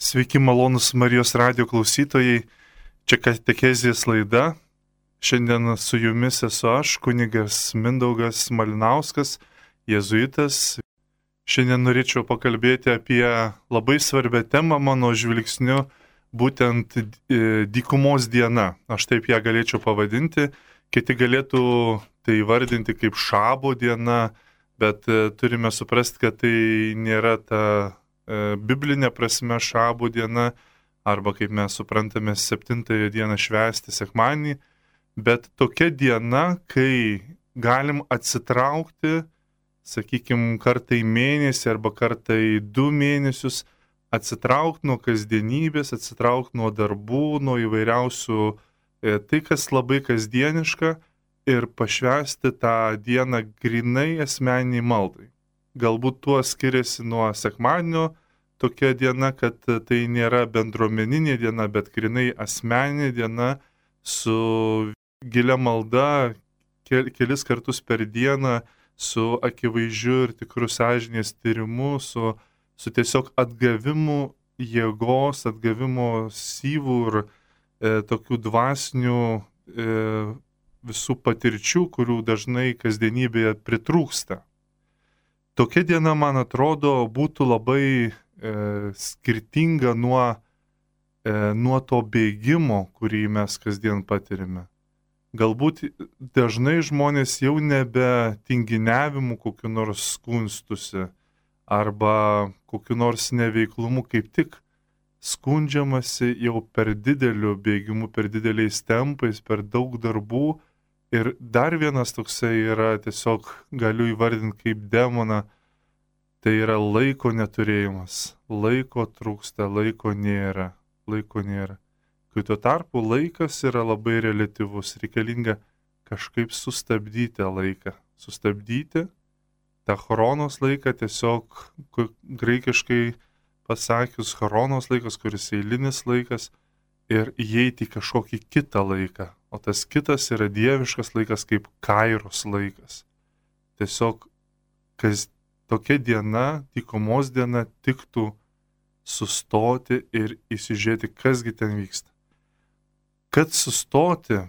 Sveiki malonus Marijos radio klausytojai, čia Katekezijas laida. Šiandien su jumis esu aš, kunigas Mindaugas Malinauskas, jėzuitas. Šiandien norėčiau pakalbėti apie labai svarbę temą mano žvilgsniu, būtent e, dykumos diena. Aš taip ją galėčiau pavadinti, kiti galėtų tai vardinti kaip šabo diena, bet e, turime suprasti, kad tai nėra ta biblinė prasme šabų diena, arba kaip mes suprantame, septintąją dieną švęsti sekmanį, bet tokia diena, kai galim atsitraukti, sakykime, kartą į mėnesį arba kartą į du mėnesius, atsitraukti nuo kasdienybės, atsitraukti nuo darbų, nuo įvairiausių, e, tai kas labai kasdieniška ir pašvesti tą dieną grinai asmeniai maldai galbūt tuo skiriasi nuo sekmadienio tokia diena, kad tai nėra bendruomeninė diena, bet grinai asmeninė diena su gilia malda kel, kelis kartus per dieną, su akivaizdžiu ir tikru sąžinės tyrimu, su, su tiesiog atgavimu jėgos, atgavimo syvų ir e, tokių dvasinių e, visų patirčių, kurių dažnai kasdienybėje pritrūksta. Tokia diena, man atrodo, būtų labai e, skirtinga nuo, e, nuo to bėgimo, kurį mes kasdien patirime. Galbūt dažnai žmonės jau nebe tinginiavimu kokiu nors skunstusi arba kokiu nors neveiklumu kaip tik skundžiamasi jau per dideliu bėgimu, per dideliais tempais, per daug darbų Ir dar vienas toksai yra tiesiog galiu įvardinti kaip demoną, tai yra laiko neturėjimas. Laiko trūksta, laiko nėra, laiko nėra. Kai tuo tarpu laikas yra labai relativus, reikalinga kažkaip sustabdyti laiką. Sustabdyti tą chronos laiką tiesiog graikiškai pasakius chronos laikas, kuris eilinis laikas ir įeiti į kažkokį kitą laiką, o tas kitas yra dieviškas laikas kaip kairos laikas. Tiesiog, kas tokia diena, dykumos diena, tiktų sustoti ir įsižiūrėti, kasgi ten vyksta. Kad sustoti,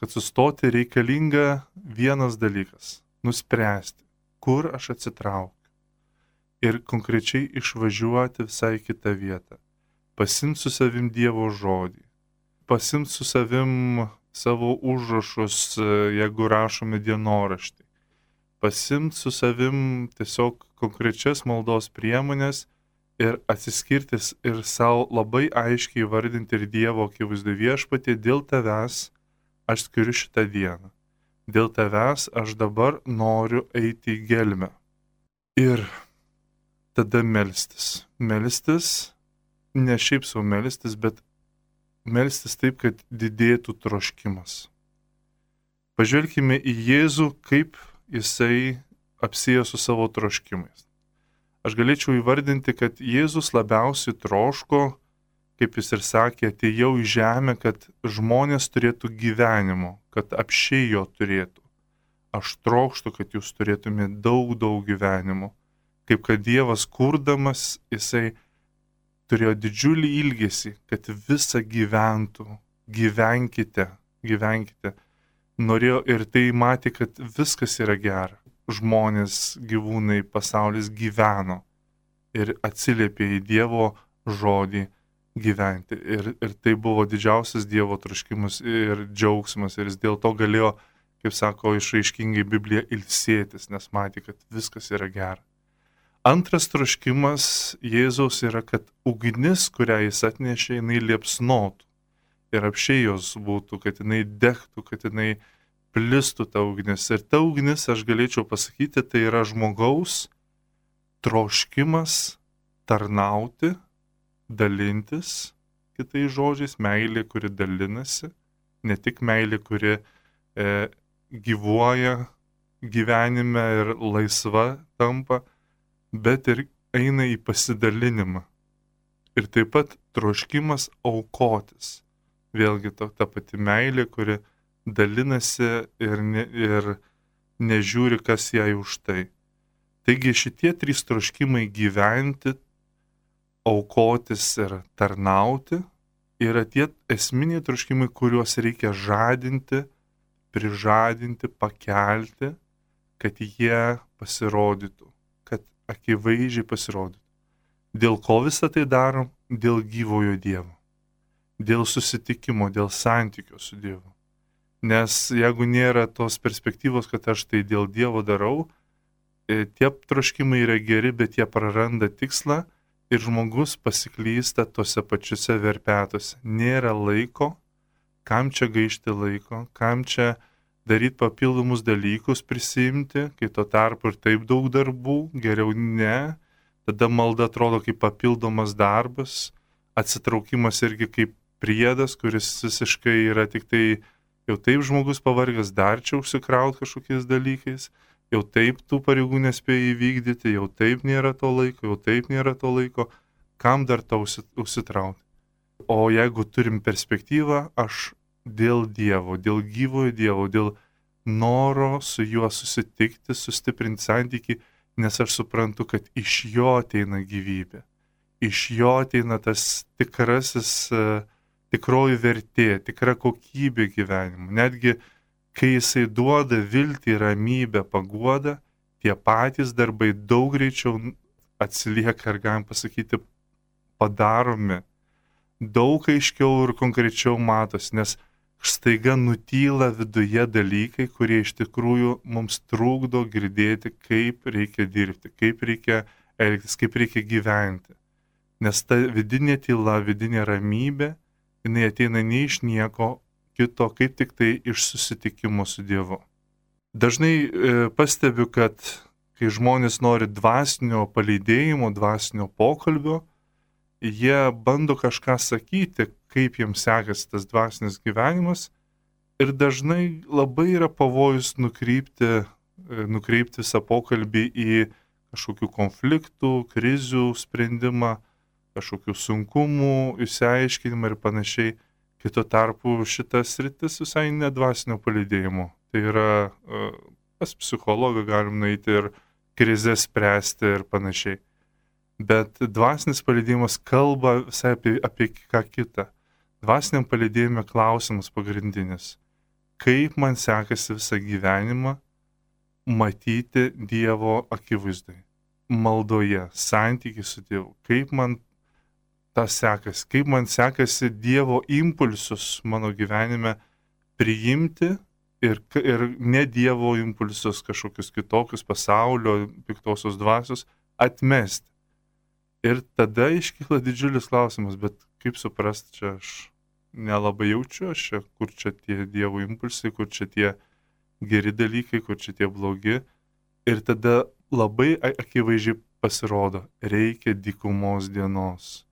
kad sustoti reikalinga vienas dalykas - nuspręsti, kur aš atsitraukiu. Ir konkrečiai išvažiuoti visai kitą vietą. Pasimti su savim Dievo žodį pasimt su savim savo užrašus, e, jeigu rašome dienoraštį. Pasimt su savim tiesiog konkrečias maldos priemonės ir atsiskirtis ir savo labai aiškiai vardinti ir Dievo akivaizdu viešpatį dėl tavęs aš skiriu šitą dieną. Dėl tavęs aš dabar noriu eiti į gelmę. Ir tada melstis. Melstis, ne šiaip savo melstis, bet melstis taip, kad didėtų troškimas. Pažvelkime į Jėzų, kaip jisai apsėjo su savo troškimais. Aš galėčiau įvardinti, kad Jėzus labiausiai troško, kaip jis ir sakė, atėjau į žemę, kad žmonės turėtų gyvenimo, kad apšiai jo turėtų. Aš trokštų, kad jūs turėtumėte daug, daug gyvenimo. Kaip kad Dievas kurdamas, jisai turėjo didžiulį ilgesį, kad visa gyventų, gyvenkite, gyvenkite. Norėjo ir tai matė, kad viskas yra gera. Žmonės, gyvūnai, pasaulis gyveno ir atsiliepė į Dievo žodį gyventi. Ir, ir tai buvo didžiausias Dievo troškimas ir džiaugsmas. Ir jis dėl to galėjo, kaip sako, išaiškingai Biblija ilsėtis, nes matė, kad viskas yra gera. Antras troškimas Jėzaus yra, kad ugnis, kurią jis atnešė, jinai liepsnotų. Ir apšiai jos būtų, kad jinai degtų, kad jinai plistų ta ugnis. Ir ta ugnis, aš galėčiau pasakyti, tai yra žmogaus troškimas tarnauti, dalintis, kitais žodžiais, meilė, kuri dalinasi, ne tik meilė, kuri e, gyvuoja gyvenime ir laisva tampa, bet ir eina į pasidalinimą. Ir taip pat troškimas aukotis. Vėlgi to, ta pati meilė, kuri dalinasi ir, ne, ir nežiūri, kas jai už tai. Taigi šitie trys troškimai gyventi, aukotis ir tarnauti yra tie esminiai troškimai, kuriuos reikia žadinti, prižadinti, pakelti, kad jie pasirodytų, akivaizdžiai pasirodytų. Dėl ko visą tai darom? Dėl gyvojo Dievo. Dėl susitikimo, dėl santykio su Dievu. Nes jeigu nėra tos perspektyvos, kad aš tai dėl Dievo darau, e, tie troškimai yra geri, bet jie praranda tikslą ir žmogus pasiklysta tose pačiuose verpetuose. Nėra laiko, kam čia gaišti laiko, kam čia daryti papildomus dalykus prisimti, kai tuo tarpu ir taip daug darbų, geriau ne, tada malda atrodo kaip papildomas darbas, atsitraukimas irgi kaip priedas, kuris visiškai yra tik tai jau taip žmogus pavargęs dar čia užsikraut kažkokiais dalykais, jau taip tų pareigų nespėja įvykdyti, jau taip nėra to laiko, jau taip nėra to laiko, kam dar to užsitraukti. O jeigu turim perspektyvą, aš dėl Dievo, dėl gyvojo Dievo, dėl noro su juo susitikti, sustiprinti santyki, nes aš suprantu, kad iš jo ateina gyvybė. Iš jo ateina tas tikrasis, e, tikroji vertė, tikra kokybė gyvenimo. Netgi kai jisai duoda viltį, ramybę, paguodą, tie patys darbai daug greičiau atsilieka, ar galim pasakyti, padaromi. Daug aiškiau ir konkrečiau matosi, nes staiga nutyla viduje dalykai, kurie iš tikrųjų mums trukdo girdėti, kaip reikia dirbti, kaip reikia elgtis, kaip reikia gyventi. Nes ta vidinė tyla, vidinė ramybė, jinai ateina ne iš nieko, kito kaip tik tai iš susitikimo su Dievu. Dažnai e, pastebiu, kad kai žmonės nori dvasinio palydėjimo, dvasinio pokalbio, jie bando kažką sakyti, kaip jiems sekasi tas dvasinis gyvenimas ir dažnai labai yra pavojus nukreipti, e, nukreipti visą pokalbį į kažkokių konfliktų, krizių sprendimą, kažkokių sunkumų, įsiaiškinimą ir panašiai. Kito tarpu šitas rytis visai nedvasinio palidėjimo. Tai yra e, pas psichologą galim nueiti ir krizės spręsti ir panašiai. Bet dvasinis palidėjimas kalba visai apie, apie ką kitą. Dvasiniam palidėjime klausimas pagrindinis. Kaip man sekasi visą gyvenimą matyti Dievo akivaizdai, maldoje, santykiai su Dievu. Kaip man tas sekasi, kaip man sekasi Dievo impulsus mano gyvenime priimti ir, ir ne Dievo impulsus kažkokius kitokius pasaulio piktosios dvasios atmesti. Ir tada iškyla didžiulis klausimas, bet kaip suprast, čia aš nelabai jaučiu, aš kur čia tie Dievo impulsai, kur čia tie geri dalykai, kur čia tie blogi. Ir tada labai akivaizdžiai pasirodo, reikia dykumos dienos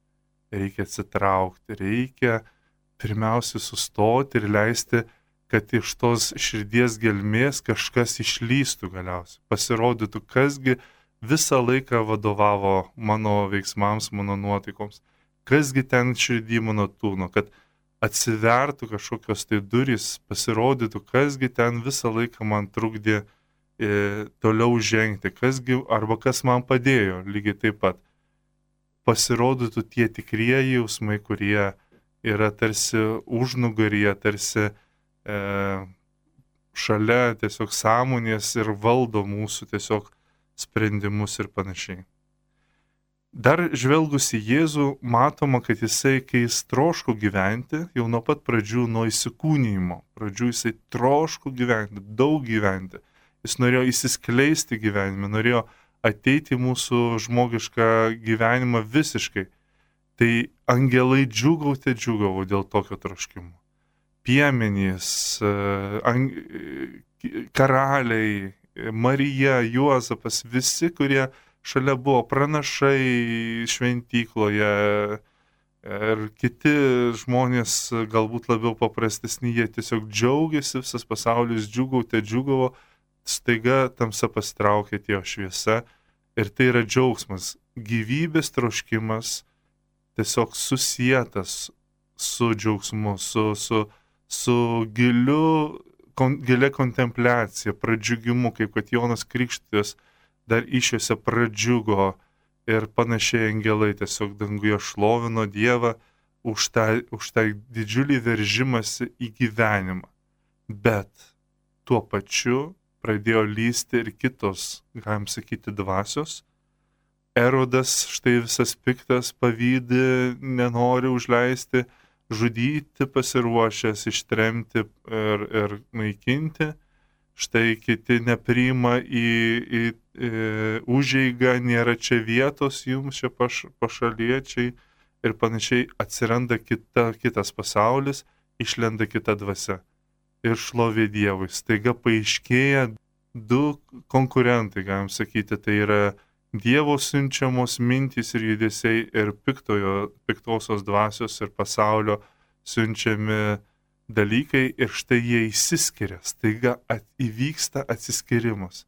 reikia atsitraukti, reikia pirmiausia sustoti ir leisti, kad iš tos širdies gelmės kažkas išlystų galiausiai, pasirodytų, kasgi visą laiką vadovavo mano veiksmams, mano nuotaikoms, kasgi ten širdį mano tūno, kad atsivertų kažkokios tai durys, pasirodytų, kasgi ten visą laiką man trukdė e, toliau žengti, kasgi arba kas man padėjo lygiai taip pat pasirodytų tie tikrieji jausmai, kurie yra tarsi užnugaryje, tarsi e, šalia tiesiog sąmonės ir valdo mūsų tiesiog sprendimus ir panašiai. Dar žvelgus į Jėzų, matoma, kad jisai, kai jis troško gyventi, jau nuo pat pradžių, nuo įsikūnymo, pradžių jisai troško gyventi, daug gyventi. Jis norėjo įsiskleisti gyvenime, norėjo ateiti į mūsų žmogišką gyvenimą visiškai. Tai angelai džiugauti džiugavo dėl tokio troškimo. Piemenys, karaliai, Marija, Juozapas, visi, kurie šalia buvo pranašai šventykloje ir kiti žmonės galbūt labiau paprastesni, jie tiesiog džiaugiasi, visas pasaulis džiugauti, džiugavo, staiga tamsa pasitraukė atėjo šviesa. Ir tai yra džiaugsmas, gyvybės troškimas tiesiog susijęs su džiaugsmu, su, su, su giliu, kon, gilia kontempliacija, pradžiugimu, kaip kad Jonas Krikštis dar išėse pradžiugo ir panašiai angelai tiesiog danguje šlovino Dievą už tą, už tą didžiulį veržimąsi į gyvenimą. Bet tuo pačiu pradėjo lysti ir kitos, galim sakyti, dvasios. Erodas štai visas piktas pavydį, nenori užleisti, žudyti pasiruošęs, ištremti ir, ir naikinti štai kiti nepriima į, į, į užeigą, nėra čia vietos jums, čia paš, pašaliečiai ir panašiai atsiranda kita, kitas pasaulis, išlenda kita dvasia ir šlovė Dievui. Staiga paaiškėja du konkurentai, galim sakyti, tai yra Dievo siunčiamos mintys ir judesiai ir piktojo, piktosios dvasios ir pasaulio siunčiami dalykai ir štai jie įsiskiria, staiga at, įvyksta atsiskirimas.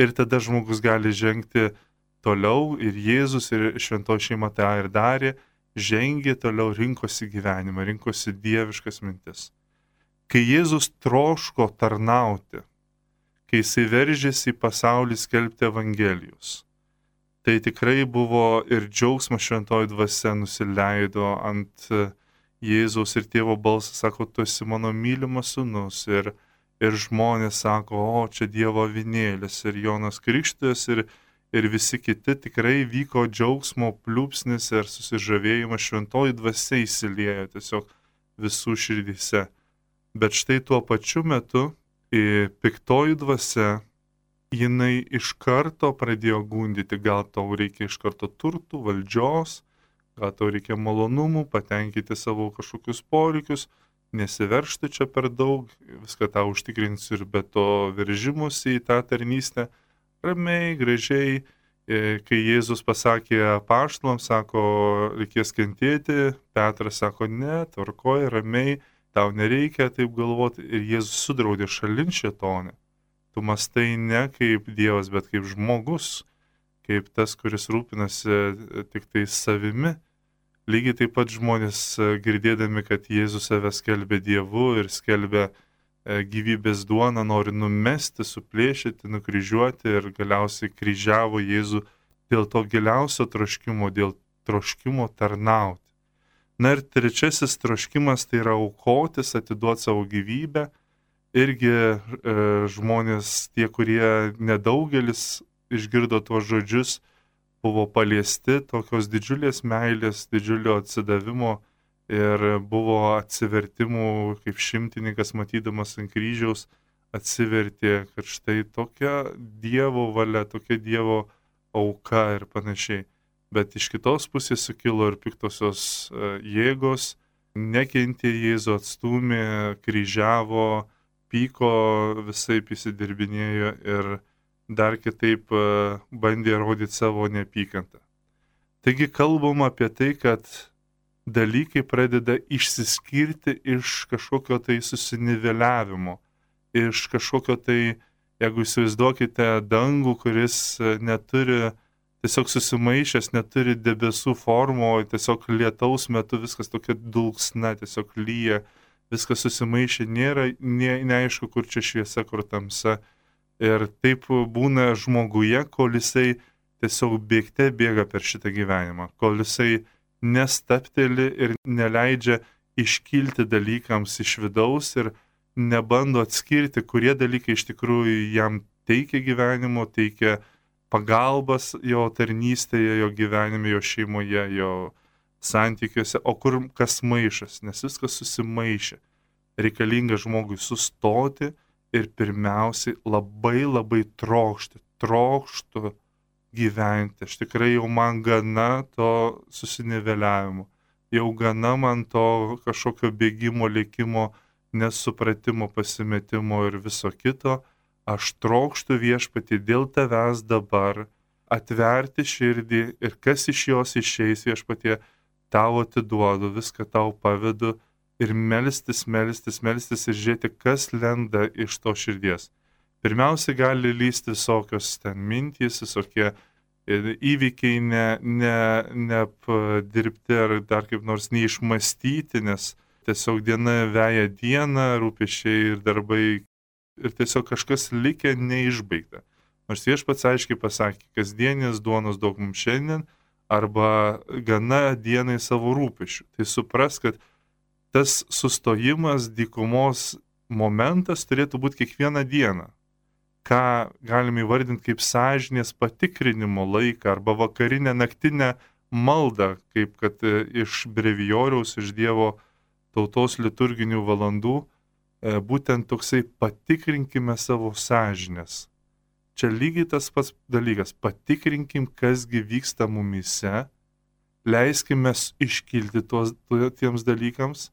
Ir tada žmogus gali žengti toliau ir Jėzus ir švento šeima tą ir darė, žengė toliau, rinkosi gyvenimą, rinkosi dieviškas mintis. Kai Jėzus troško tarnauti, kai jisai veržėsi į pasaulį skelbti Evangelijos, tai tikrai buvo ir džiaugsmas šventoji dvasia nusileido ant uh, Jėzaus ir tėvo balsas sako, tu esi mano mylimas sunus. Ir, ir žmonės sako, o čia Dievo vinėlis. Ir Jonas Krikštas ir, ir visi kiti tikrai vyko džiaugsmo pliūpsnis ir susižavėjimas šventoji dvasia įsiliejo tiesiog visų širdyse. Bet štai tuo pačiu metu piktoji dvasia jinai iš karto pradėjo gundyti, gal tau reikia iš karto turtų, valdžios, gal tau reikia malonumų, patenkinti savo kažkokius poreikius, nesiveršti čia per daug, viską tą užtikrinsiu ir be to veržimusi į tą tarnystę, ramiai, gražiai, e, kai Jėzus pasakė paštlams, sako, reikės kentėti, Petras sako, ne, tvarkoja, ramiai, tau nereikia taip galvoti ir Jėzus sudraudė šalin šetonę. Tu mastai ne kaip Dievas, bet kaip žmogus, kaip tas, kuris rūpinasi tik tai savimi Lygiai taip pat žmonės e, girdėdami, kad Jėzus save skelbė Dievu ir skelbė e, gyvybės duoną, nori numesti, suplėšyti, nukryžiuoti ir galiausiai kryžiavo Jėzų dėl to giliausio troškimo, dėl troškimo tarnauti. Na ir trečiasis troškimas tai yra aukotis, atiduoti savo gyvybę. Irgi e, žmonės, tie, kurie nedaugelis išgirdo tuos žodžius, buvo paliesti tokios didžiulės meilės, didžiulio atsidavimo ir buvo atsivertimų, kaip šimtininkas matydamas ant kryžiaus atsivertė, kad štai tokia Dievo valia, tokia Dievo auka ir panašiai. Bet iš kitos pusės sukilo ir piktosios e, jėgos, nekentė Jėzų, atstumė, kryžiavo, pyko, visai įsidirbinėjo ir dar kitaip e, bandė rodyti savo neapykantą. Taigi kalbam apie tai, kad dalykai pradeda išsiskirti iš kažkokio tai susiniveliavimo, iš kažkokio tai, jeigu įsivaizduokite dangų, kuris e, neturi, tiesiog susimaišęs, neturi debesų formo, tiesiog lietaus metu viskas tokia dulksna, tiesiog lyja, viskas susimaišė, nėra, ne, neaišku, kur čia šviesa, kur tamsa Ir taip būna žmoguje, kol jisai tiesiog bėgte bėga per šitą gyvenimą, kol jisai nestapteli ir neleidžia iškilti dalykams iš vidaus ir nebando atskirti, kurie dalykai iš tikrųjų jam teikia gyvenimo, teikia pagalbas jo tarnystėje, jo gyvenime, jo šeimoje, jo santykiuose, o kur kas maišas, nes viskas susimaišė. Reikalinga žmogui sustoti, ir pirmiausiai labai labai trokšti, trokštų gyventi. Aš tikrai jau man gana to susiniveliavimo, jau gana man to kažkokio bėgimo, lėkimo, nesupratimo, pasimetimo ir viso kito. Aš trokštų viešpati dėl tavęs dabar atverti širdį ir kas iš jos išeis viešpatie, tau atiduodu, viską tau pavedu ir melstis, melstis, melstis ir žiūrėti, kas lenda iš to širdies. Pirmiausia, gali lysti visokios ten mintys, visokie e, įvykiai neapdirbti ne, ne ar dar kaip nors neišmastyti, nes tiesiog diena veja dieną, rūpešiai ir darbai ir tiesiog kažkas likę neišbaigta. Nors viešpats aiškiai pasakė, kasdienės duonos daug mums šiandien arba gana dienai savo rūpešių. Tai supras, kad tas sustojimas dykumos momentas turėtų būti kiekvieną dieną. Ką galime įvardinti kaip sąžinės patikrinimo laiką arba vakarinę naktinę maldą, kaip kad e, iš brevijoriaus, iš Dievo tautos liturginių valandų, e, būtent toksai patikrinkime savo sąžinės Čia lygiai tas pats dalykas. Patikrinkim, kasgi vyksta mumise, leiskime iškilti tuos, tiems dalykams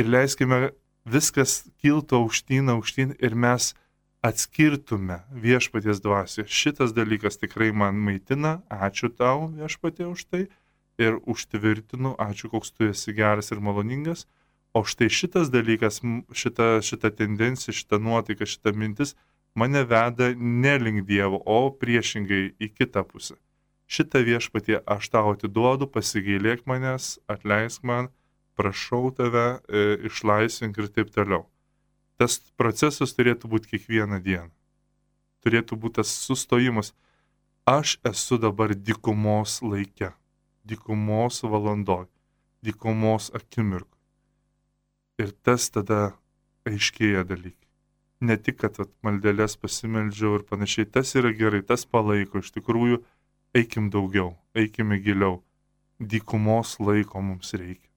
ir leiskime viskas kiltų aukštyn, aukštyn ir mes atskirtume viešpaties dvasį. Šitas dalykas tikrai man maitina, ačiū tau viešpatė už tai ir užtvirtinu, ačiū koks tu esi geras ir maloningas. O štai šitas dalykas, šita, šita tendencija, šita nuotaika, šita mintis mane veda ne link Dievo, o priešingai į kitą pusę. Šitą viešpatie aš tau atiduodu, pasigailėk manęs, atleisk man, prašau tave, e, išlaisvink ir taip toliau. Tas procesas turėtų būti kiekvieną dieną. Turėtų būti tas sustojimas. Aš esu dabar dikumos laike, dikumos valandoj, dikumos akimirkui. Ir tas tada aiškėja dalykai ne tik, kad vat, maldelės pasimeldžiau ir panašiai, tas yra gerai, tas palaiko, iš tikrųjų, eikim daugiau, eikime giliau, dykumos laiko mums reikia.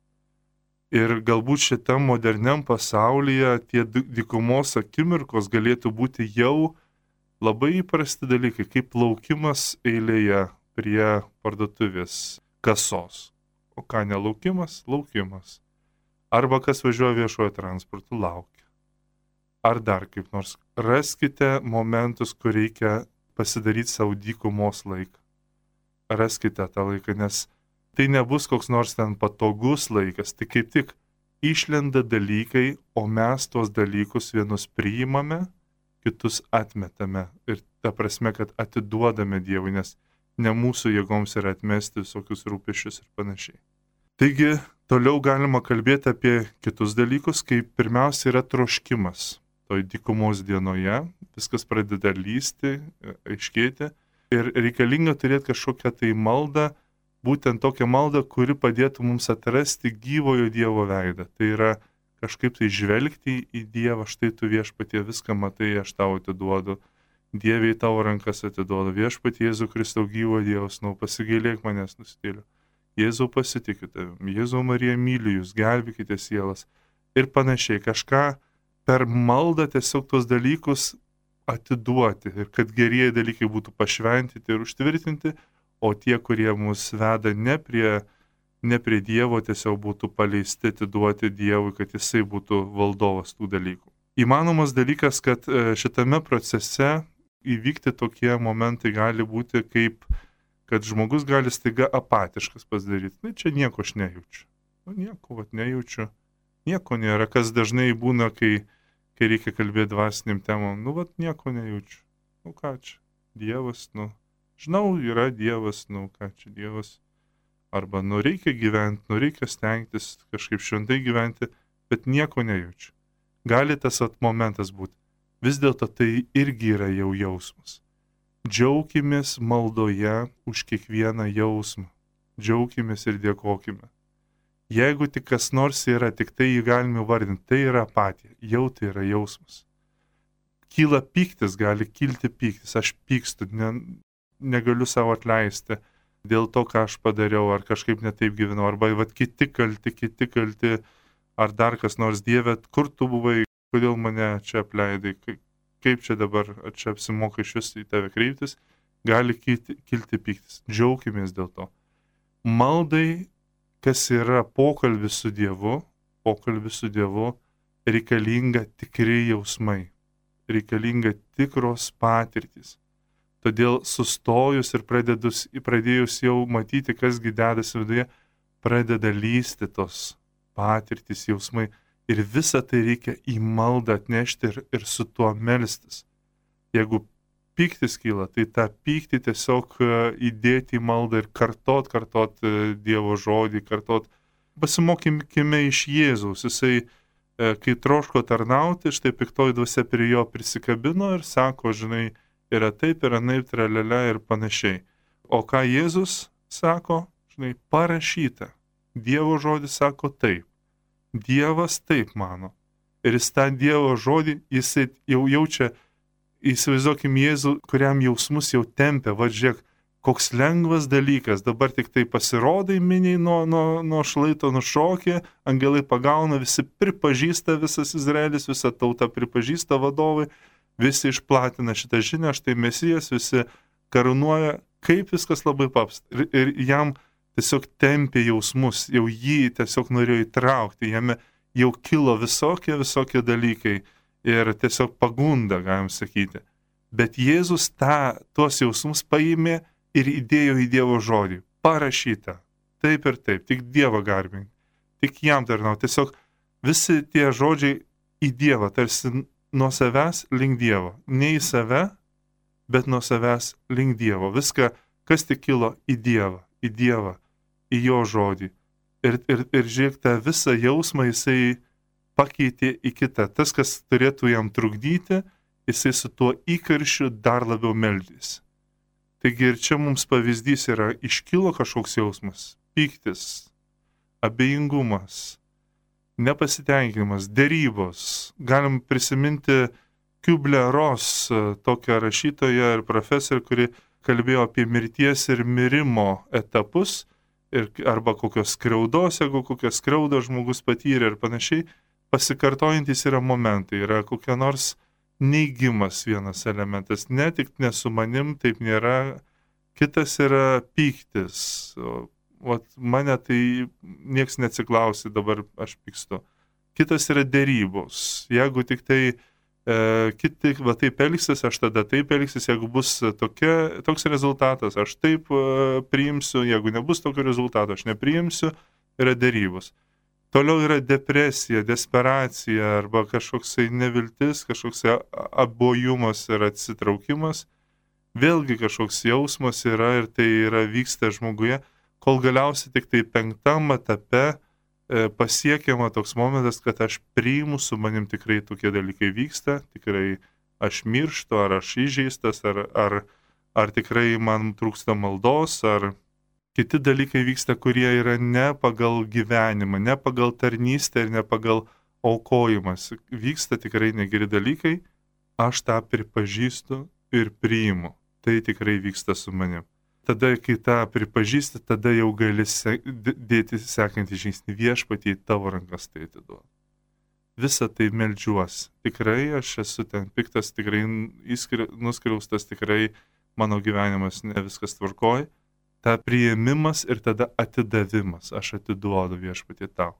Ir galbūt šitam moderniam pasaulyje tie dykumos akimirkos galėtų būti jau labai įprasti dalykai, kaip laukimas eilėje prie parduotuvės kasos. O ką nelaukimas? Laukimas. Arba kas važiuoja viešojo transportu, laukia ar dar kaip nors. Raskite momentus, kur reikia pasidaryti savo dykumos laiką. Raskite tą laiką, nes tai nebus koks nors ten patogus laikas, tai kaip tik išlenda dalykai, o mes tuos dalykus vienus priimame, kitus atmetame. Ir ta prasme, kad atiduodame Dievui, nes ne mūsų jėgoms yra atmesti visokius rūpešius ir panašiai. Taigi, toliau galima kalbėti apie kitus dalykus, kaip pirmiausia yra troškimas toj dykumos dienoje, viskas pradeda lysti, aiškėti ir reikalinga turėti kažkokią tai maldą, būtent tokią maldą, kuri padėtų mums atrasti gyvojo Dievo veidą. Tai yra kažkaip tai žvelgti į Dievą, štai tu viešpatie viską matai, aš tau atiduodu. Dieviai tavo rankas atiduodu. Viešpatie Jėzų Kristau gyvo Dievas, nau pasigailėk manęs nustėliu. Jėzau pasitikiu tavim, Jėzau Marija myliu jūs, gelbėkite sielas. Ir panašiai, kažką per maldą tiesiog tuos dalykus atiduoti ir kad gerieji dalykai būtų pašventyti ir užtvirtinti, o tie, kurie mus veda ne prie, ne prie Dievo, tiesiog būtų paleisti atiduoti Dievui, kad jisai būtų valdovas tų dalykų. Įmanomas dalykas, kad e, šitame procese įvykti tokie momentai gali būti kaip, kad žmogus gali staiga apatiškas pasidaryti. Na, čia nieko aš nejaučiu. Nu, nieko, vat nejaučiu. Nieko nėra, kas dažnai būna, kai kai reikia kalbėti dvasiniam temom, nu, vat nieko nejaučiu. Nu, ką čia, Dievas, nu, žinau, yra Dievas, nu, ką čia Dievas. Arba, nu, reikia gyventi, nu, reikia stengtis kažkaip šventai gyventi, bet nieko nejaučiu. Gali tas at momentas būti. Vis dėlto tai irgi yra jau jausmas. Džiaukimės maldoje už kiekvieną jausmą. Džiaukimės ir dėkojime. Jeigu tik kas nors yra, tik tai jį galime vardinti, tai yra apatija, jau tai yra jausmas. Kyla pyktis, gali kilti pyktis, aš pykstu, ne, negaliu savo atleisti dėl to, ką aš padariau, ar kažkaip netaip gyvenau, arba vat, kiti kalti, kiti kalti, ar dar kas nors Dieve, kur tu buvai, kodėl mane čia apleidai, kaip čia dabar, ar čia apsimoka iš vis į tave kreiptis, gali kilti, kilti pyktis. Džiaukimės dėl to. Maldai kas yra pokalbis su Dievu, pokalbis su Dievu reikalinga tikri jausmai, reikalinga tikros patirtis. Todėl sustojus ir pradedus, pradėjus jau matyti, kasgi dedasi viduje, pradeda lysti tos patirtis, jausmai. Ir visą tai reikia į maldą atnešti ir, ir su tuo melstis. Jeigu pyktis kyla, tai tą pyktį tiesiog e, įdėti į maldą ir kartot, kartot e, Dievo žodį, kartot. Pasimokykime iš Jėzaus. Jisai, e, kai troško tarnauti, štai piktoji dvasia prie jo prisikabino ir sako, žinai, yra taip, yra naip, tralelė ir panašiai. O ką Jėzus sako, žinai, parašyta. Dievo žodis sako taip. Dievas taip mano. Ir jis tą Dievo žodį, jisai jau jaučia, įsivaizduokim Jėzų, kuriam jausmus jau tempia, va žiūrėk, koks lengvas dalykas, dabar tik tai pasirodai miniai nuo, nuo, nuo šlaito nušokė, angelai pagauna, visi pripažįsta, visas Izraelis, visa tauta pripažįsta vadovai, visi išplatina šitą žinią, štai mesijas, visi karūnuoja, kaip viskas labai paprasta. Ir, ir jam tiesiog tempė jausmus, jau jį tiesiog norėjo įtraukti, jame jau kilo visokie, visokie dalykai ir tiesiog pagunda, galim sakyti. Bet Jėzus tą, tuos jausmus paėmė ir įdėjo į Dievo žodį. Parašyta. Taip ir taip, tik Dievą garbink. Tik jam tarnau. Tiesiog visi tie žodžiai į Dievą, tarsi nuo savęs link Dievo. Ne į save, bet nuo savęs link Dievo. Viską, kas tik kilo į Dievą, į Dievą, į Jo žodį. Ir, ir, ir žiūrėk, tą visą jausmą jisai pakeitė į kitą. Tas, kas turėtų jam trukdyti, jisai su tuo įkaršiu dar labiau meldys. Taigi ir čia mums pavyzdys yra, iškilo kažkoks jausmas - pyktis, abejingumas, nepasitenkinimas, dėrybos. Galim prisiminti Kiublę Ros, tokią rašytoją ir profesorę, kuri kalbėjo apie mirties ir mirimo etapus, ir, arba kokios skriaudos, jeigu kokios skriaudos žmogus patyrė ir panašiai, pasikartojantis yra momentai, yra kokia nors neigimas vienas elementas. Ne tik ne su manim, taip nėra. Kitas yra pyktis. Vat, mane tai nieks neatsiklausi, dabar aš pykstu. Kitas yra dėrybos. Jeigu tik tai e, kiti va taip elgsis, aš tada taip elgsis, jeigu bus tokia, toks rezultatas, aš taip e, priimsiu, jeigu nebus tokio rezultato, aš nepriimsiu, yra dėrybos. Toliau yra depresija, desperacija arba kažkoksai neviltis, kažkoksai abojumas ir atsitraukimas. Vėlgi kažkoks jausmas yra ir tai yra vyksta žmoguje, kol galiausiai tik tai penktam etape e, pasiekiama toks momentas, kad aš priimu, su manim tikrai tokie dalykai vyksta, tikrai aš mirštu, ar aš įžeistas, ar, ar, ar tikrai man trūksta maldos, ar kiti dalykai vyksta, kurie yra ne pagal gyvenimą, ne pagal tarnystę ir ne pagal aukojimas. Vyksta tikrai negeri dalykai, aš tą pripažįstu ir priimu. Tai tikrai vyksta su manim. Tada, kai tą pripažįsti, tada jau gali se dėti sekantį žingsnį viešpatį į tavo rankas tai atiduodu. Visą tai melžiuosi. Tikrai aš esu ten piktas, tikrai nuskriaustas, tikrai mano gyvenimas ne viskas tvarkoja ta priėmimas ir tada atidavimas. Aš atiduodu viešpatį tau.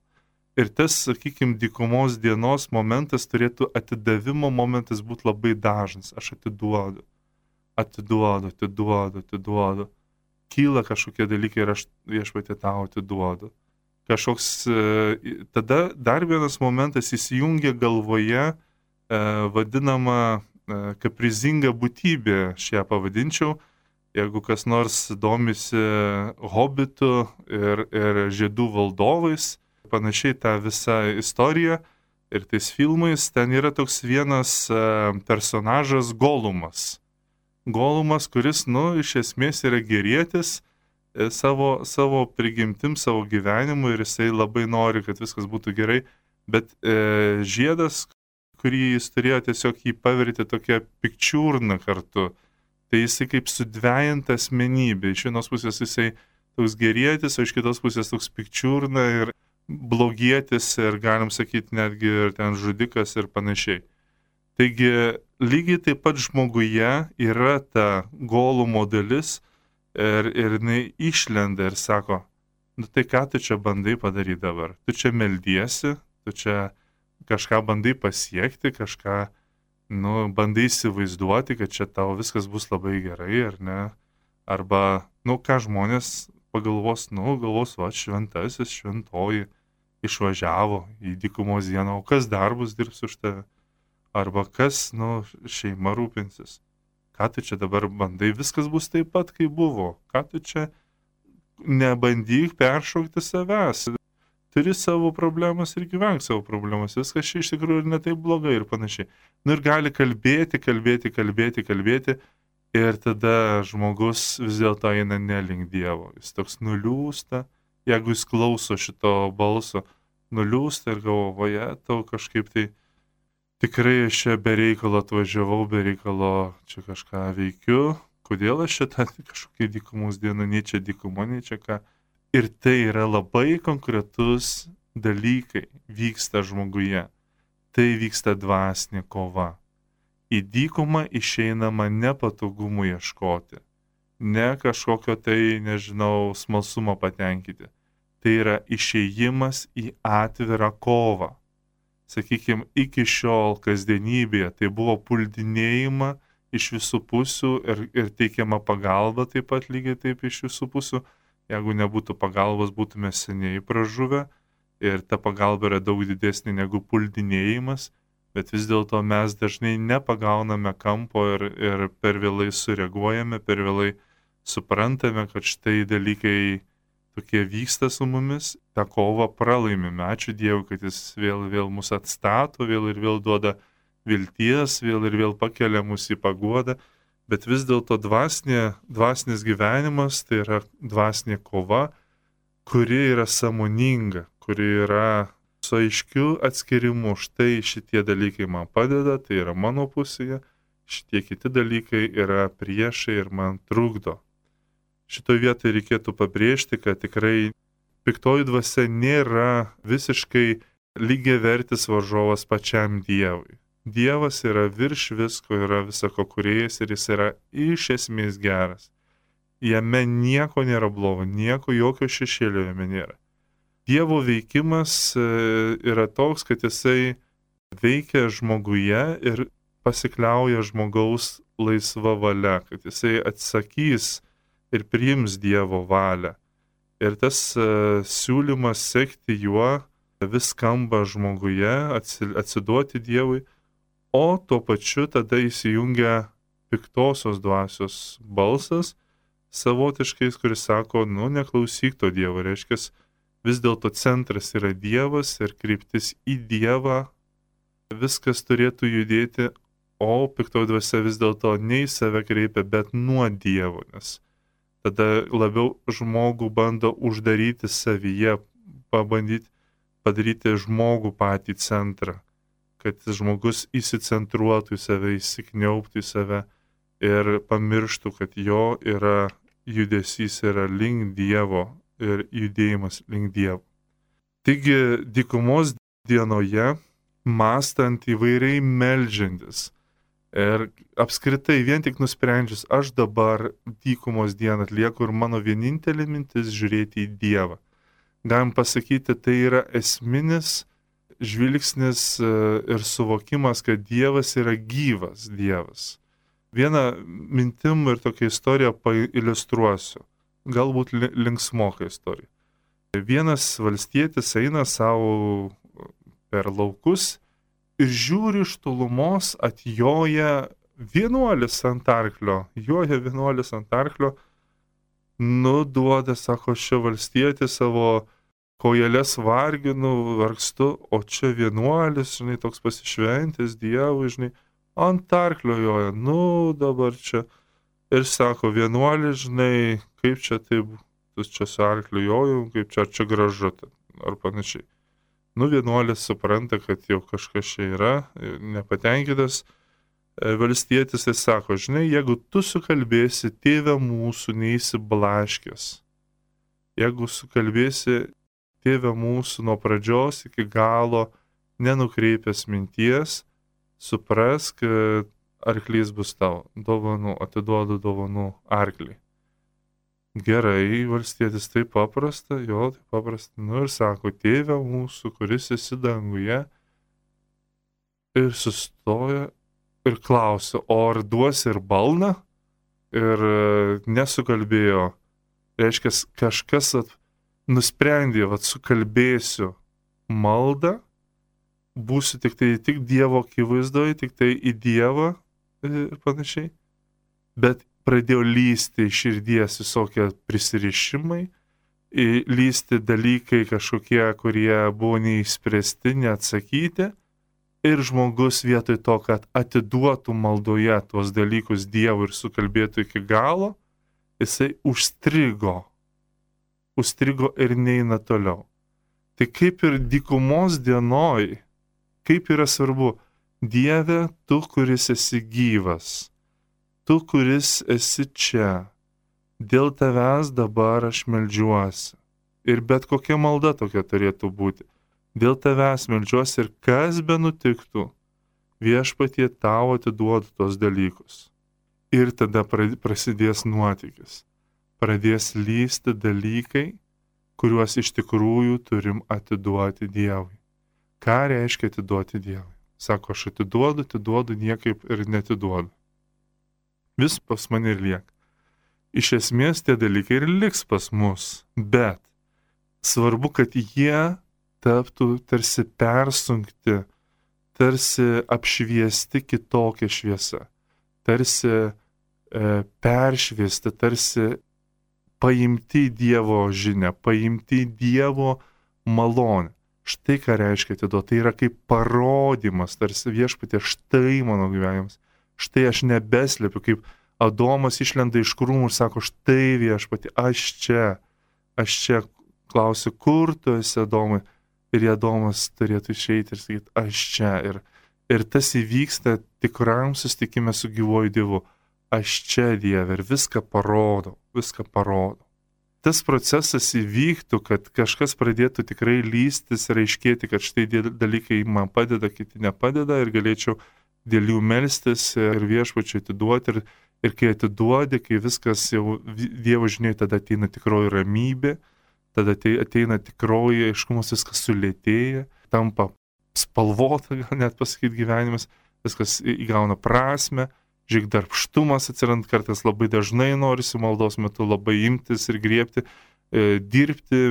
Ir tas, sakykime, dykumos dienos momentas turėtų atidavimo momentas būti labai dažnas. Aš atiduodu, atiduodu, atiduodu, atiduodu. Kyla kažkokie dalykai ir aš viešpatį tau atiduodu. Kažkoks, e, tada dar vienas momentas įsijungia galvoje e, vadinama e, kaprizinga būtybė, aš ją pavadinčiau, jeigu kas nors domisi hobitų ir, ir žiedų valdovais, panašiai tą visą istoriją ir tais filmais, ten yra toks vienas personažas Golumas. Golumas, kuris, nu, iš esmės yra gerėtis e, savo, savo prigimtim, savo gyvenimu ir jisai labai nori, kad viskas būtų gerai, bet e, žiedas, kurį jis turėjo, tiesiog jį paverti tokia pikčiurna kartu Tai jisai kaip sudvejinta asmenybė. Iš vienos pusės jisai toks gerėtis, o iš kitos pusės toks pikčiurna ir blogietis ir galim sakyti netgi ir ten žudikas ir panašiai. Taigi lygiai taip pat žmoguje yra ta golumo dalis ir, ir jinai išlenda ir sako, nu tai ką tu čia bandai padaryti dabar? Tu čia meldiesi, tu čia kažką bandai pasiekti, kažką nu, bandai įsivaizduoti, kad čia tau viskas bus labai gerai, ar ne? Arba, nu, ką žmonės pagalvos, nu, galvos, va, šventasis, šventoji išvažiavo į dykumos dieną, o kas darbus dirbs už tave? Arba kas, nu, šeima rūpinsis? Ką tu čia dabar bandai, viskas bus taip pat, kaip buvo. Ką tu čia nebandyk peršaukti savęs turi savo problemas ir gyvenk savo problemas. Viskas čia iš tikrųjų netaip blogai ir panašiai. Nu ir gali kalbėti, kalbėti, kalbėti, kalbėti, Ir tada žmogus vis dėlto eina nelink Dievo. Jis toks nuliūsta, jeigu jis klauso šito balso, nuliūsta ir galvoja, tau kažkaip tai tikrai aš čia be reikalo atvažiavau, be reikalo čia kažką veikiu, kodėl aš šitą kažkokį dykumus dieną, nei čia dykumo, nei čia ką. Ir tai yra labai konkretus dalykai vyksta žmoguje. Tai vyksta dvasinė kova į dykumą išeinama ne patogumų ieškoti, ne kažkokio tai, nežinau, smalsumo patenkinti. Tai yra išėjimas į atvirą kovą. Sakykime, iki šiol kasdienybėje tai buvo puldinėjima iš visų pusių ir, ir teikiama pagalba taip pat lygiai taip iš visų pusių. Jeigu nebūtų pagalbos, būtume seniai pražuvę ir ta pagalba yra daug didesnė negu puldinėjimas bet vis dėlto mes dažnai nepagauname kampo ir, ir per vėlai sureaguojame, per vėlai suprantame, kad štai dalykai tokie vyksta su mumis, tą kovą pralaimime. Ačiū Dievui, kad Jis vėl, vėl mus atstato, vėl ir vėl duoda vilties, vėl ir vėl pakelia mus į paguodą, bet vis dėlto dvasinė, dvasinis gyvenimas tai yra dvasinė kova, kuri yra samoninga, kuri yra su aiškiu atskirimu, štai šitie dalykai man padeda, tai yra mano pusėje, šitie kiti dalykai yra priešai ir man trukdo. Šitoje vietoje reikėtų pabrėžti, kad tikrai piktoji dvasia nėra visiškai lygiai vertis varžovas pačiam Dievui. Dievas yra virš visko, yra visako kuriejas ir jis yra iš esmės geras. Jame nieko nėra blogo, nieko jokio šešėlio jame nėra. Dievo veikimas e, yra toks, kad jisai veikia žmoguje ir pasikliauja žmogaus laisva valia, kad jisai atsakys ir priims Dievo valią. Ir tas uh, siūlymas sekti juo vis skamba žmoguje, atsiduoti Dievui, o tuo pačiu tada įsijungia piktosios dvasios balsas savotiškais, kuris sako, nu neklausyk to Dievo, reiškia, vis dėlto centras yra Dievas ir kryptis į Dievą, viskas turėtų judėti, o piktoji dvasia vis dėlto ne į save kreipia, bet nuo Dievo, nes tada labiau žmogų bando uždaryti savyje, pabandyti padaryti žmogų patį centrą, kad žmogus įsicentruotų į save, įsikniauptų į save ir pamirštų, kad jo yra judesys yra link Dievo, ir judėjimas link Dievo. Taigi, dykumos dienoje, mastant įvairiai melžiantis ir apskritai vien tik nusprendžius, aš dabar dykumos dieną atlieku ir mano vienintelė mintis žiūrėti į Dievą. Galim pasakyti, tai yra esminis žvilgsnis e, ir suvokimas, kad Dievas yra gyvas Dievas. Vieną mintim ir tokią istoriją pailustruosiu galbūt linksmoka istorija. Vienas valstietis eina savo per laukus ir žiūri iš tolumos atjoja vienuolis ant arklio, joja vienuolis ant arklio, nuduoda, sako, šio valstietis savo kojelės varginu, vargstu, o čia vienuolis, žinai, toks pasišventis Dievui, žinai, ant arklio joja, nu dabar čia ir sako, vienuolį, žinai, kaip čia taip, tu čia su arkliu jojau, kaip čia, čia gražu, ar panašiai. Nu, vienuolis supranta, kad jau kažkas čia yra, nepatenkintas e, valstietis ir sako, žinai, jeigu tu sukalbėsi tėvę mūsų neįsiblaškės, jeigu sukalbėsi tėvę mūsų nuo pradžios iki galo, nenukreipęs minties, suprask, kad arklys bus tavo, dovanų, atiduodu dovanų arklį. Gerai, valstietis taip paprasta, jo, taip paprasta, nu ir sako, tėve mūsų, kuris esi danguje, ir sustoja ir klausia, o ar duosi ir balną? Ir e, nesukalbėjo, reiškia, kažkas at, nusprendė, kad sukalbėsiu maldą, būsiu tik tai tik Dievo akivaizdoje, tik tai į Dievą ir panašiai. Bet pradėjo lysti iš širdies visokie prisirišimai, lysti dalykai kažkokie, kurie buvo neįspręsti, neatsakyti. Ir žmogus vietoj to, kad atiduotų maldoje tuos dalykus Dievui ir sukalbėtų iki galo, jisai užstrigo. Užstrigo ir neina toliau. Tai kaip ir dykumos dienoj, kaip yra svarbu, Dieve, tu, kuris esi gyvas, tu, kuris esi čia, dėl tavęs dabar aš melžiuosi. Ir bet kokia malda tokia turėtų būti. Dėl tavęs melžiuosi ir kas be nutiktų, viešpatie tau atiduodu tos dalykus. Ir tada prasidės nuotykis. Pradės lysti dalykai, kuriuos iš tikrųjų turim atiduoti Dievui. Ką reiškia atiduoti Dievui? Sako, aš atiduodu, atiduodu, niekaip ir netiduodu. Vis pas mane ir lieka. Iš esmės tie dalykai ir liks pas mus, bet svarbu, kad jie taptų tarsi persunkti, tarsi apšviesti kitokią šviesą, tarsi e, peršviesti, tarsi paimti Dievo žinę, paimti Dievo malonę. Štai ką reiškia atiduoti. Tai yra kaip parodimas, tarsi viešpatė, štai mano gyvenimas. Štai aš nebeslepiu, kaip Adomas išlenda iš krūmų ir sako, štai viešpatė, aš čia, aš čia klausiu, kur tu esi Adomai ir Adomas turėtų išeiti ir sakyti, aš čia. Ir, ir tas įvyksta tikram sustikime su gyvoju Dievu. Aš čia Dieve ir viską parodo, viską parodo. Tas procesas įvyktų, kad kažkas pradėtų tikrai lystis ir aiškėti, kad štai dalykai man padeda, kiti nepadeda ir galėčiau dėl jų melstis ir viešpačiai atiduoti. Ir, ir kai atiduodi, kai viskas jau Dievo žiniai, tada ateina tikroji ramybė, tada ateina tikroji aiškumas, viskas sulėtėja, tampa spalvota, gal net pasakyti gyvenimas, viskas įgauna prasme, žiūrėk, darbštumas atsiranda kartais labai dažnai norisi maldos metu labai imtis ir griebti, e, dirbti,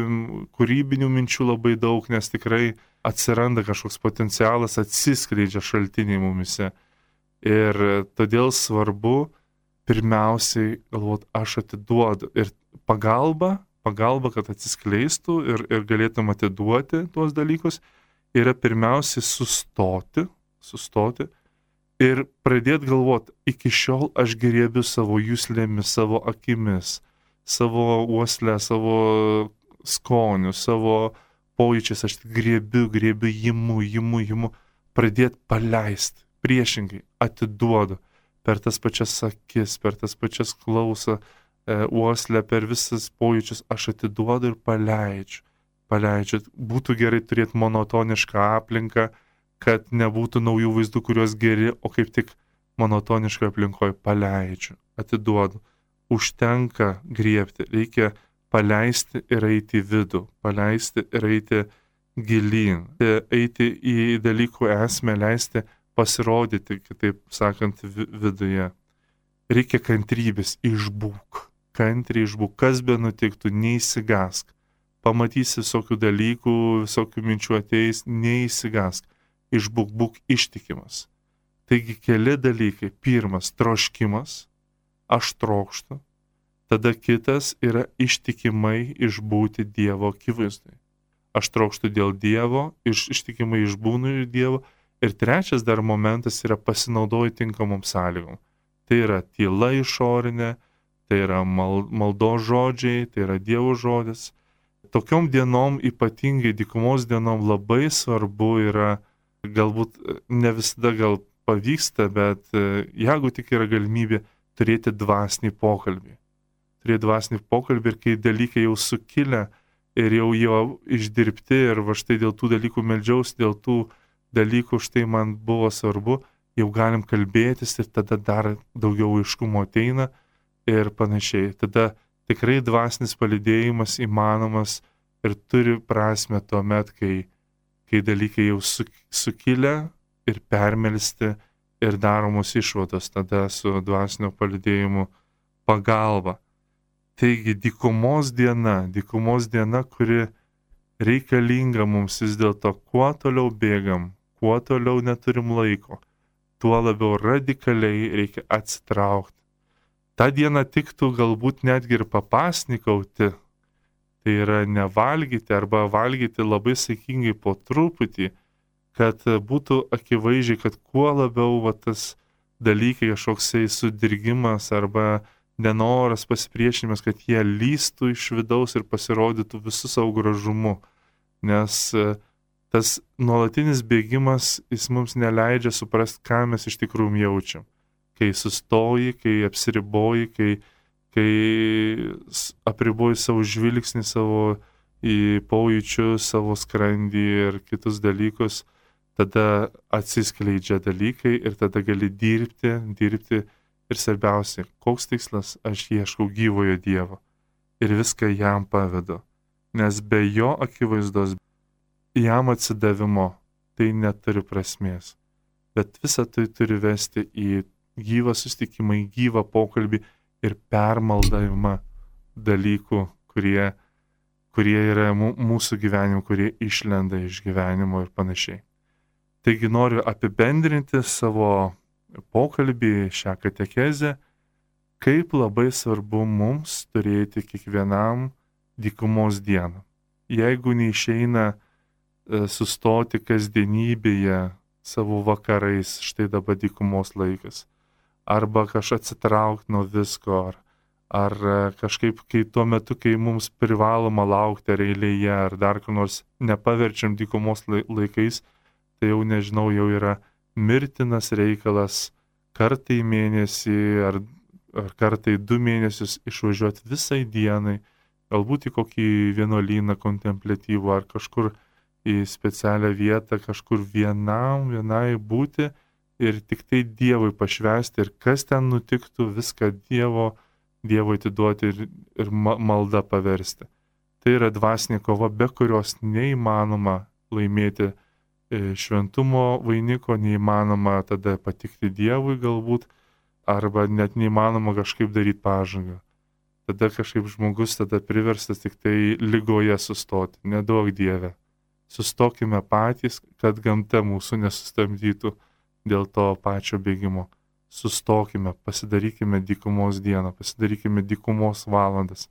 kūrybinių minčių labai daug, nes tikrai atsiranda kažkoks potencialas, atsiskleidžia šaltiniai mumise. Ir todėl svarbu pirmiausiai galvoti, aš atiduodu. Ir pagalba pagalba, kad atsiskleistų ir, ir galėtum atiduoti tuos dalykus, yra pirmiausiai sustoti, sustoti ir pradėti galvoti, iki šiol aš gerėbiu savo jūslėmis, savo akimis, savo uoslę, savo skoniu, savo pojūčiais, aš grėbiu, grėbiu, jimu, jimu, jimu, pradėti paleisti, priešingai atiduodu per tas pačias akis, per tas pačias klausą, E, uoslę, per visas pojūčius aš atiduodu ir paleidžiu. Paleidžiu. Būtų gerai turėti monotonišką aplinką, kad nebūtų naujų vaizdų, kuriuos geri, o kaip tik monotoniškoje aplinkoje paleidžiu, atiduodu. Užtenka griebti, reikia paleisti ir eiti į vidų, paleisti ir eiti gilyn, eiti į dalykų esmę, leisti pasirodyti, kitaip sakant, viduje. Reikia kantrybės, išbūk kantriai išbūk, kas be nutiktų, neįsigask. Pamatysi visokių dalykų, visokių minčių ateis, neįsigask. Išbūk, būk ištikimas. Taigi keli dalykai. Pirmas - troškimas, aš trokštu. Tada kitas yra ištikimai išbūti Dievo akivaizdai. Aš trokštu dėl Dievo, iš, ištikimai išbūnu ir Dievo. Ir trečias dar momentas yra pasinaudoju tinkamom sąlygom. Tai yra tyla išorinė, tai yra mal, maldo žodžiai, tai yra Dievo žodis. Tokiom dienom, ypatingai dykumos dienom, labai svarbu yra, galbūt ne visada gal pavyksta, bet e, jeigu tik yra galimybė turėti dvasinį pokalbį. Turėti dvasinį pokalbį ir kai dalykai jau sukilę ir jau jo išdirbti ir va štai dėl tų dalykų melžiaus, dėl tų dalykų štai man buvo svarbu, jau galim kalbėtis ir tada dar daugiau aiškumo ateina ir panašiai. Tada tikrai dvasinis palidėjimas įmanomas ir turi prasme tuo met, kai, kai dalykai jau su, sukilę ir permelsti ir daromos išvados tada su dvasinio palidėjimu pagalba. Taigi dykumos diena, dykumos diena, kuri reikalinga mums vis dėlto, kuo toliau bėgam, kuo toliau neturim laiko, tuo labiau radikaliai reikia atsitraukti tą dieną tiktų galbūt netgi ir papasnikauti, tai yra nevalgyti arba valgyti labai sėkingai po truputį, kad būtų akivaizdžiai, kad kuo labiau va, tas dalykai, kažkoksai sudirgimas arba nenoras, pasipriešinimas, kad jie lystų iš vidaus ir pasirodytų visų savo gražumu. Nes e, tas nuolatinis bėgimas, jis mums neleidžia suprasti, ką mes iš tikrųjų jaučiam. Kai sustoji, kai apsiriboji, kai, kai apriboji savo žvilgsnį, savo į pojūčius, savo skrandį ir kitus dalykus, tada atsiskleidžia dalykai ir tada gali dirbti, dirbti ir svarbiausia, koks tikslas aš ieškau gyvojo Dievo ir viską jam pavedu, nes be jo akivaizdos, jam atsidavimo tai neturi prasmės, bet visą tai turi vesti į gyvą sustikimą, į gyvą pokalbį ir permaldavimą dalykų, kurie, kurie yra mūsų gyvenimo, kurie išlenda iš gyvenimo ir panašiai. Taigi noriu apibendrinti savo pokalbį šią katekezę, kaip labai svarbu mums turėti kiekvienam dykumos dieną. Jeigu neišeina e, sustoti kasdienybėje savo vakarais, štai dabar dykumos laikas, arba kažkaip atsitraukti nuo visko, ar, ar e, kažkaip kai tuo metu, kai mums privaloma laukti ar eilėje, ar dar kur nors nepaverčiam dykumos laikais, tai jau nežinau, jau yra mirtinas reikalas kartą į mėnesį ar, ar kartą į du mėnesius išvažiuoti visai dienai, galbūt į kokį vienuolyną kontemplatyvų ar kažkur į specialią vietą, kažkur vienam, vienai būti ir tik tai Dievui pašvesti ir kas ten nutiktų, viską Dievo, Dievo atiduoti ir, ir maldą paversti. Tai yra dvasinė kova, be kurios neįmanoma laimėti šventumo vainiko neįmanoma tada patikti Dievui galbūt, arba net neįmanoma kažkaip daryti pažangą. Tada kažkaip žmogus tada priverstas tik tai lygoje sustoti, nedaug Dieve. Sustokime patys, kad gamta mūsų nesustabdytų dėl to pačio bėgimo. Sustokime, pasidarykime dykumos dieną, pasidarykime dykumos valandas.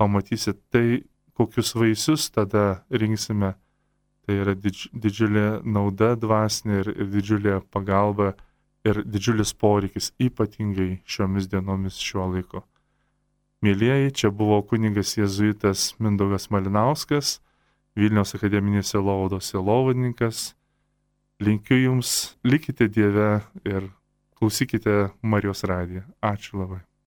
Pamatysit tai, kokius vaisius tada rinksime Tai yra didž, didžiulė nauda dvasinė ir, ir didžiulė pagalba ir didžiulis poreikis, ypatingai šiomis dienomis šiuo laiku. Mėlyjeji, čia buvo kuningas jėzuitas Mindaugas Malinauskas, Vilniaus akademinės Elovados Elovadininkas. Linkiu Jums, likite Dieve ir klausykite Marijos radiją. Ačiū labai.